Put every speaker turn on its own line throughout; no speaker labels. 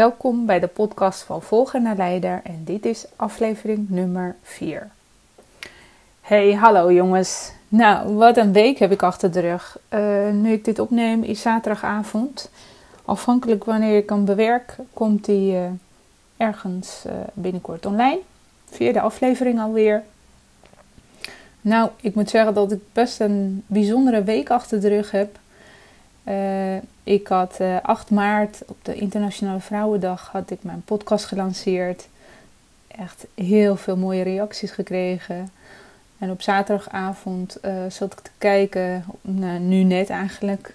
Welkom bij de podcast van Volger naar Leider en dit is aflevering nummer 4. Hey, hallo jongens. Nou, wat een week heb ik achter de rug. Uh, nu ik dit opneem is zaterdagavond. Afhankelijk wanneer ik hem bewerk, komt die uh, ergens uh, binnenkort online. Vierde aflevering alweer. Nou, ik moet zeggen dat ik best een bijzondere week achter de rug heb. Ik had uh, 8 maart op de Internationale Vrouwendag had ik mijn podcast gelanceerd. Echt heel veel mooie reacties gekregen. En op zaterdagavond uh, zat ik te kijken, nou, nu net eigenlijk,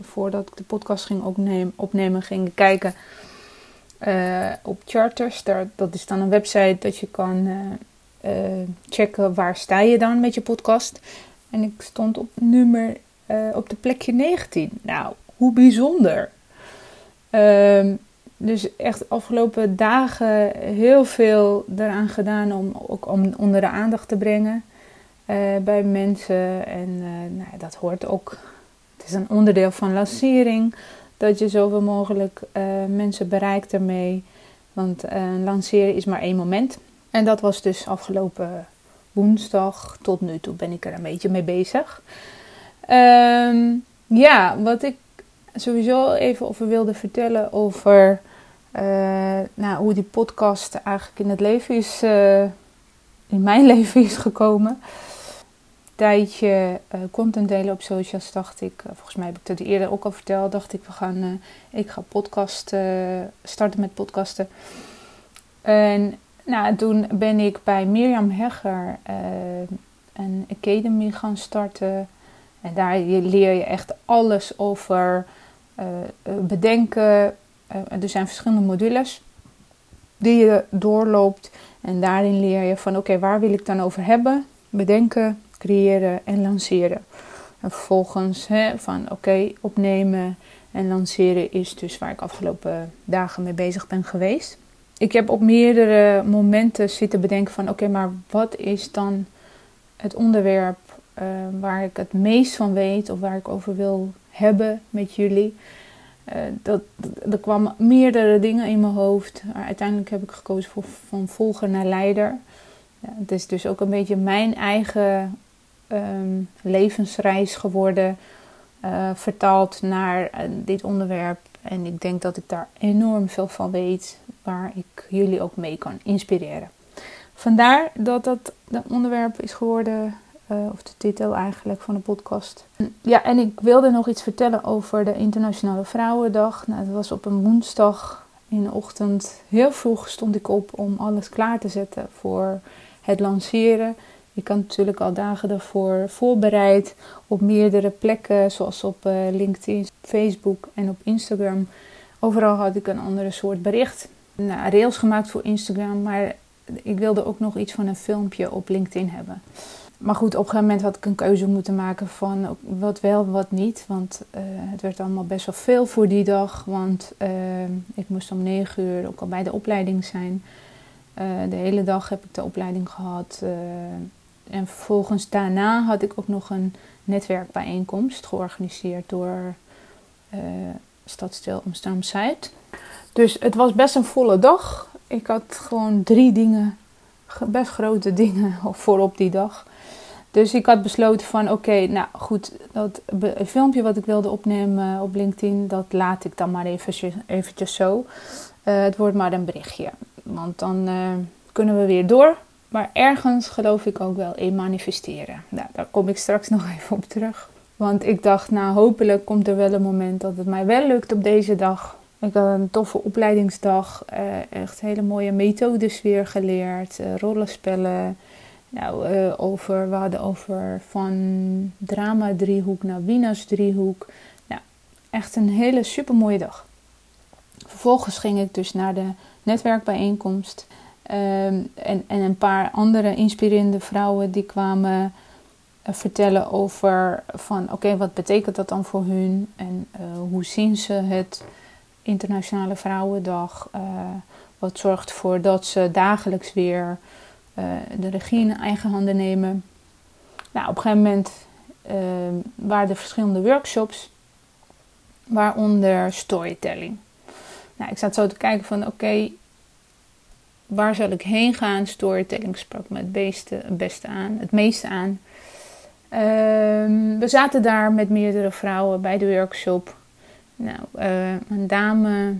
voordat ik de podcast ging opnemen, opnemen ging ik kijken op Charters. Dat is dan een website dat je kan checken waar sta je dan met je podcast. En ik stond op nummer op de plekje 19. Nou, hoe bijzonder. Um, dus echt afgelopen dagen heel veel eraan gedaan om ook om onder de aandacht te brengen uh, bij mensen. En uh, nou, dat hoort ook. Het is een onderdeel van lancering. Dat je zoveel mogelijk mensen bereikt ermee. Want lanceren is maar één moment. En dat was dus afgelopen woensdag. Tot nu toe ben ik er een beetje mee bezig. Um, ja, wat ik sowieso even over wilde vertellen over uh, nou, hoe die podcast eigenlijk in het leven is, uh, in mijn leven is gekomen. Tijdje uh, content delen op socials dacht ik, volgens mij heb ik dat eerder ook al verteld, dacht ik we gaan, ik ga podcast starten met podcasten. En nou, toen ben ik bij Mirjam Hegger een academy gaan starten en daar leer je echt alles over bedenken. Uh, er zijn verschillende modules die je doorloopt. En daarin leer je van oké, waar wil ik dan over hebben? Bedenken, creëren en lanceren. En vervolgens hè, van oké, opnemen en lanceren is dus waar ik afgelopen dagen mee bezig ben geweest. Ik heb op meerdere momenten zitten bedenken van oké, maar wat is dan het onderwerp waar ik het meest van weet of waar ik over wil hebben met jullie. Uh, dat, er kwamen meerdere dingen in mijn hoofd. Maar uiteindelijk heb ik gekozen voor van volger naar leider. Ja, het is dus ook een beetje mijn eigen um, levensreis geworden. Uh, vertaald naar dit onderwerp. En ik denk dat ik daar enorm veel van weet. Waar ik jullie ook mee kan inspireren. Vandaar dat dat het onderwerp is geworden uh, of de titel eigenlijk van de podcast. Ja, en ik wilde nog iets vertellen over de Internationale Vrouwendag. Nou, dat was op een woensdag in de ochtend. Heel vroeg stond ik op om alles klaar te zetten voor het lanceren. Ik had natuurlijk al dagen daarvoor voorbereid op meerdere plekken, zoals op uh, LinkedIn, Facebook en op Instagram. Overal had ik een andere soort bericht. Nou, rails gemaakt voor Instagram, maar ik wilde ook nog iets van een filmpje op LinkedIn hebben. Maar goed, op een gegeven moment had ik een keuze moeten maken van wat wel, wat niet. Want uh, het werd allemaal best wel veel voor die dag. Want uh, ik moest om negen uur ook al bij de opleiding zijn. Uh, de hele dag heb ik de opleiding gehad. en vervolgens daarna had ik ook nog een netwerkbijeenkomst georganiseerd door Stadstil Amsterdam-Zuid. Dus het was best een volle dag. Ik had gewoon drie dingen, best grote dingen voorop die dag. Dus ik had besloten van oké, nou goed, dat filmpje wat ik wilde opnemen op LinkedIn, dat laat ik dan maar eventjes, eventjes zo. Uh, het wordt maar een berichtje, want dan uh, kunnen we weer door. Maar ergens geloof ik ook wel in manifesteren. Nou, daar kom ik straks nog even op terug. Want ik dacht, nou hopelijk komt er wel een moment dat het mij wel lukt op deze dag. Ik had een toffe opleidingsdag, uh, echt hele mooie methodes weer geleerd, rollenspellen Nou, uh, over, we hadden over van drama-driehoek naar Wieners-driehoek. Nou, echt een hele super mooie dag. Vervolgens ging ik dus naar de netwerkbijeenkomst. Ehm, en, en een paar andere inspirerende vrouwen die kwamen vertellen over van oké, wat betekent dat dan voor hun en hoe zien ze het Internationale Vrouwendag? Uh, wat zorgt ervoor dat ze dagelijks weer de regie in eigen handen nemen? Nou, op een gegeven moment ehm, waren er verschillende workshops, waaronder storytelling. Nou, ik zat zo te kijken van oké, waar zal ik heen gaan? Storytelling sprak me het, beste, het aan, het meeste aan. Um, we zaten daar met meerdere vrouwen bij de workshop. Nou, uh, een dame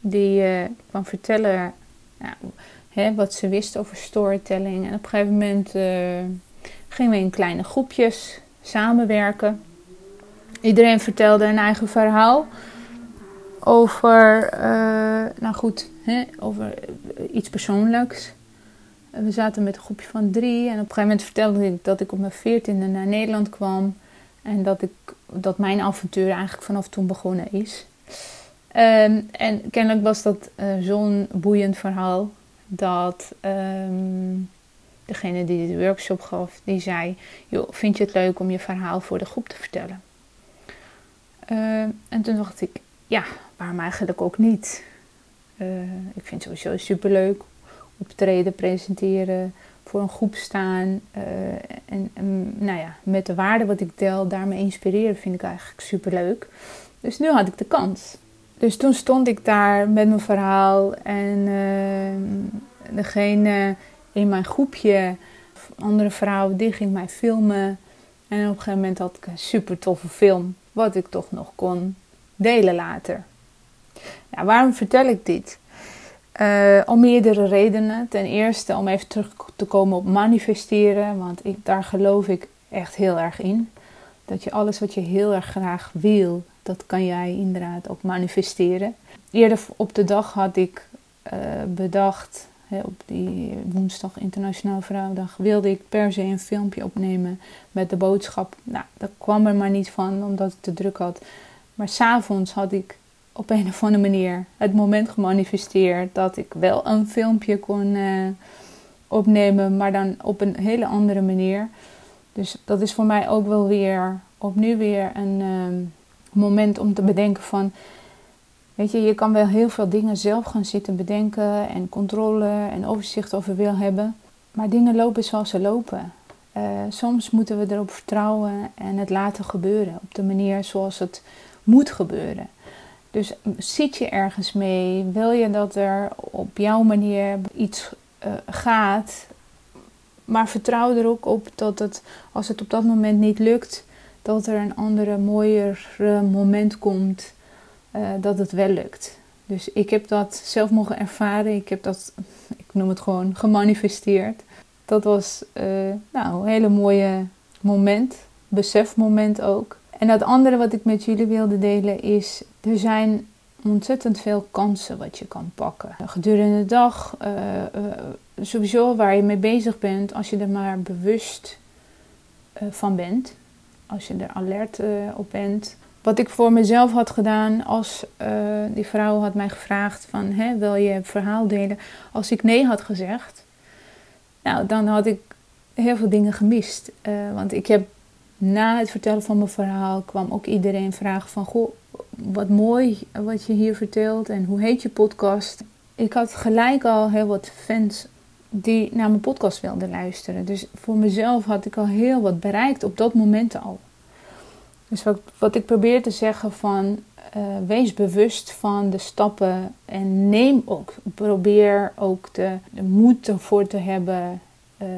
die uh, kwam vertellen nou, hè, wat ze wist over storytelling. En op een gegeven moment uh, gingen we in kleine groepjes samenwerken. Iedereen vertelde een eigen verhaal over, nou goed, hè, over iets persoonlijks. We zaten met een groepje van drie en op een gegeven moment vertelde ik dat ik op mijn veertiende naar Nederland kwam. En dat, ik, dat mijn avontuur eigenlijk vanaf toen begonnen is. Um, en kennelijk was dat uh, zo'n boeiend verhaal dat um, degene die de workshop gaf, die zei: joh, vind je het leuk om je verhaal voor de groep te vertellen? Uh, en toen dacht ik, ja, waarom eigenlijk ook niet? Uh, ik vind het sowieso superleuk optreden, presenteren, voor een groep staan. Uh, en, nou ja, met de waarde wat ik deel, daarmee inspireren vind ik eigenlijk superleuk. Dus nu had ik de kans. Dus toen stond ik daar met mijn verhaal en uh, degene in mijn groepje, andere vrouwen, die ging mij filmen. En op een gegeven moment had ik een super toffe film, wat ik toch nog kon delen later. Waarom vertel ik dit? Uh, om meerdere redenen. Ten eerste om even terug te komen op manifesteren, want ik, daar geloof ik echt heel erg in. Dat je alles wat je heel erg graag wil, dat kan jij inderdaad ook manifesteren. Eerder op de dag had ik uh, bedacht, hè, op die woensdag Internationaal Vrouwendag, wilde ik per se een filmpje opnemen met de boodschap. Nou, dat kwam er maar niet van, omdat ik te druk had. Maar s'avonds had ik op een of andere manier het moment gemanifesteerd dat ik wel een filmpje kon uh, opnemen, maar dan op een hele andere manier. Dus dat is voor mij ook wel weer opnieuw weer een uh, moment om te bedenken van, weet je, je kan wel heel veel dingen zelf gaan zitten bedenken en controle en overzicht over wil hebben, maar dingen lopen zoals ze lopen. Uh, soms moeten we erop vertrouwen en het laten gebeuren op de manier zoals het moet gebeuren. Dus zit je ergens mee? Wil je dat er op jouw manier iets uh, gaat? Maar vertrouw er ook op dat het, als het op dat moment niet lukt, dat er een andere, mooier moment komt uh, dat het wel lukt. Dus ik heb dat zelf mogen ervaren. Ik heb dat, ik noem het gewoon, gemanifesteerd. Dat was uh, nou, een hele mooie moment, besefmoment ook. En dat andere wat ik met jullie wilde delen is, er zijn ontzettend veel kansen wat je kan pakken. Gedurende de dag, uh, uh, sowieso waar je mee bezig bent, als je er maar bewust uh, van bent, als je er alert op bent. Wat ik voor mezelf had gedaan als die vrouw had mij gevraagd van, hè, wil je verhaal delen? Als ik nee had gezegd, nou, dan had ik heel veel dingen gemist. want ik heb na het vertellen van mijn verhaal kwam ook iedereen vragen van... Goh, wat mooi wat je hier vertelt en hoe heet je podcast? Ik had gelijk al heel wat fans die naar mijn podcast wilden luisteren. Dus voor mezelf had ik al heel wat bereikt op dat moment al. Dus wat, wat ik probeer te zeggen van... Uh, wees bewust van de stappen en neem ook, probeer ook de, moed ervoor te hebben uh,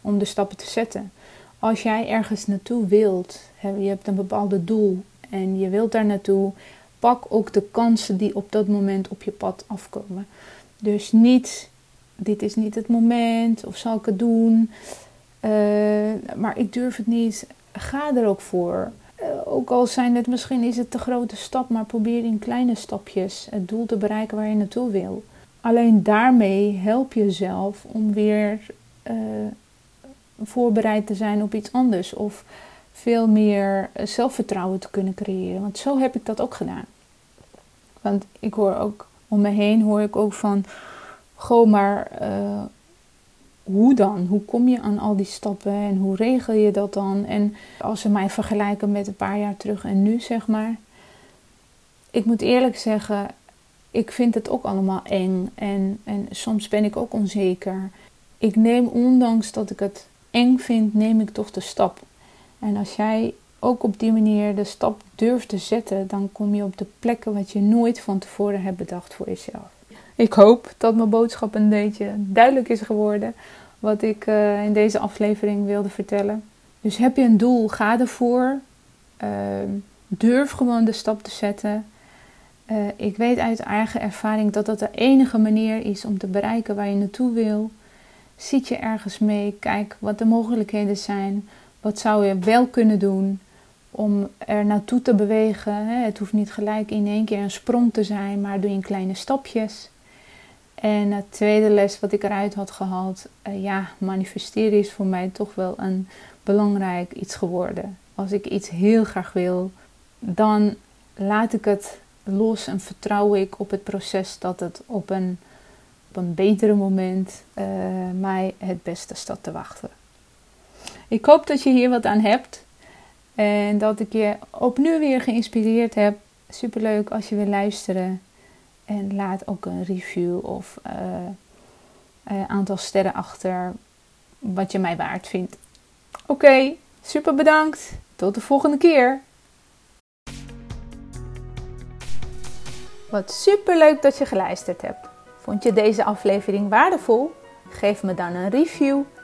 om de stappen te zetten als jij ergens naartoe wilt, je hebt een bepaald doel en je wilt daar naartoe, pak ook de kansen die op dat moment op je pad afkomen. Dus niet, dit is niet het moment, of zal ik het doen, uh, maar ik durf het niet. Ga er ook voor. Uh, ook al zijn het misschien is het te grote stap, maar probeer in kleine stapjes het doel te bereiken waar je naartoe wil. Alleen daarmee help je jezelf om weer uh, voorbereid te zijn op iets anders. Of veel meer eh, zelfvertrouwen te kunnen creëren. Want zo heb ik dat ook gedaan. Want ik hoor ook om me heen hoor ik ook van, goh, maar uh, hoe dan? Hoe kom je aan al die stappen en hoe regel je dat dan? En als ze mij vergelijken met een paar jaar terug en nu, zeg maar. Ik moet eerlijk zeggen, ik vind het ook allemaal eng en, en soms ben ik ook onzeker. Ik neem, ondanks dat ik het eng vind, neem ik toch de stap. En als jij ook op die manier de stap durft te zetten, dan kom je op de plekken wat je nooit van tevoren hebt bedacht voor jezelf. Ik hoop dat mijn boodschap een beetje duidelijk is geworden. Wat ik uh, in deze aflevering wilde vertellen. Dus heb je een doel, ga ervoor. Uh, durf gewoon de stap te zetten. Uh, ik weet uit eigen ervaring dat dat de enige manier is om te bereiken waar je naartoe wil. Zit je ergens mee? Kijk wat de mogelijkheden zijn. Wat zou je wel kunnen doen om er naartoe te bewegen? Het hoeft niet gelijk in één keer een sprong te zijn, maar doe je in kleine stapjes. En het tweede les wat ik eruit had gehaald, uh, ja, manifesteren is voor mij toch wel een belangrijk iets geworden. Als ik iets heel graag wil, dan laat ik het los en vertrouw ik op het proces dat het op een, op een betere moment uh, mij het beste staat te wachten. Ik hoop dat je hier wat aan hebt en dat ik je opnieuw weer geïnspireerd heb. Superleuk als je wil luisteren. En laat ook een review of een uh, uh, aantal sterren achter wat je mij waard vindt. Oké, super bedankt. Tot de volgende keer. Wat super leuk dat je geluisterd hebt. Vond je deze aflevering waardevol? Geef me dan een review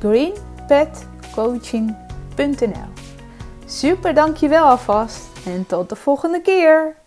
www.greenpetcoaching.nl Super dankjewel alvast en tot de volgende keer!